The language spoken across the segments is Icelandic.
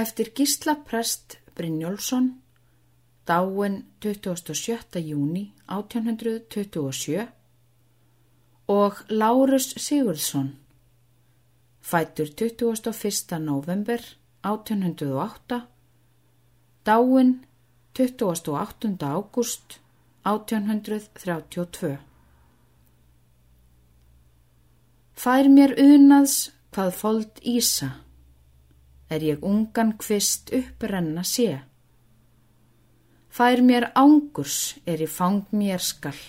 Eftir Gísla Prest Brynjólfsson, dáin 27. júni 1827 og Lárus Sigurðsson, fættur 21. november 1808, dáin 28. ágúst 1832. Fær mér unaðs hvað fold ísa, er ég ungan kvist upprenna sé. Fær mér ángurs er í fang mér skall,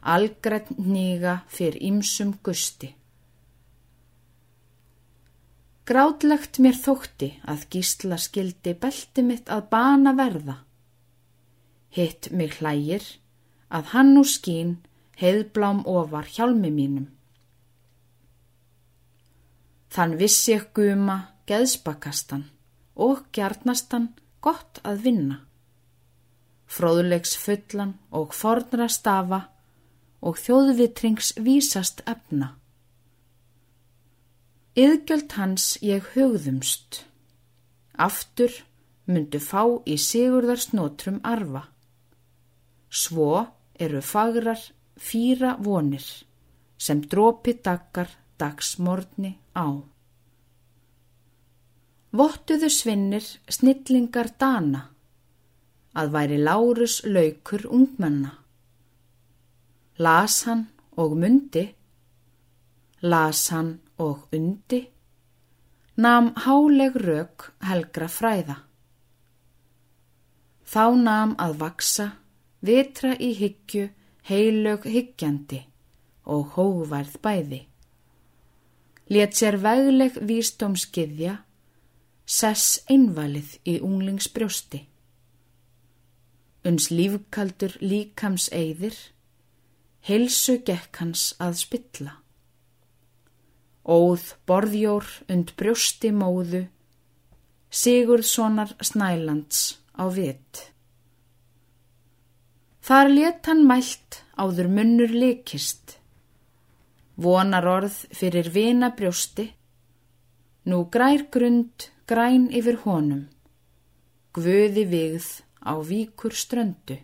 algrætt nýga fyrir ýmsum gusti. Grátlegt mér þótti að gísla skildi belti mitt að bana verða. Hitt mig hlægir að hann úr skín heiðblám ofar hjálmi mínum. Þann vissi ég guma geðspakastan og gjarnastan gott að vinna. Fróðulegs fullan og fornra stafa og þjóðvitrings vísast efna. Yðgjöld hans ég hugðumst. Aftur myndu fá í sigurðarsnótrum arfa. Svo eru fagrar fýra vonir sem drópi dagar dagsmorni á. Vottuðu svinnir snillingar dana að væri Lárus laukur ungmenna. Las hann og myndi, las hann og undi, nam háleg rauk helgra fræða. Þá nam að vaksa, vitra í hyggju, heilög hyggjandi og hóværð bæði. Let sér vegleg vísdómskiðja, sess einvalið í unglingsbrjósti. Uns lífkaldur líkams eigðir, heilsu gekk hans að spilla. Óð borðjór und brjósti móðu, Sigurðssonar Snælands á vit. Þar let hann mælt áður munnur likist, vonar orð fyrir vina brjósti, nú grær grund græn yfir honum, guði vigð á víkur ströndu.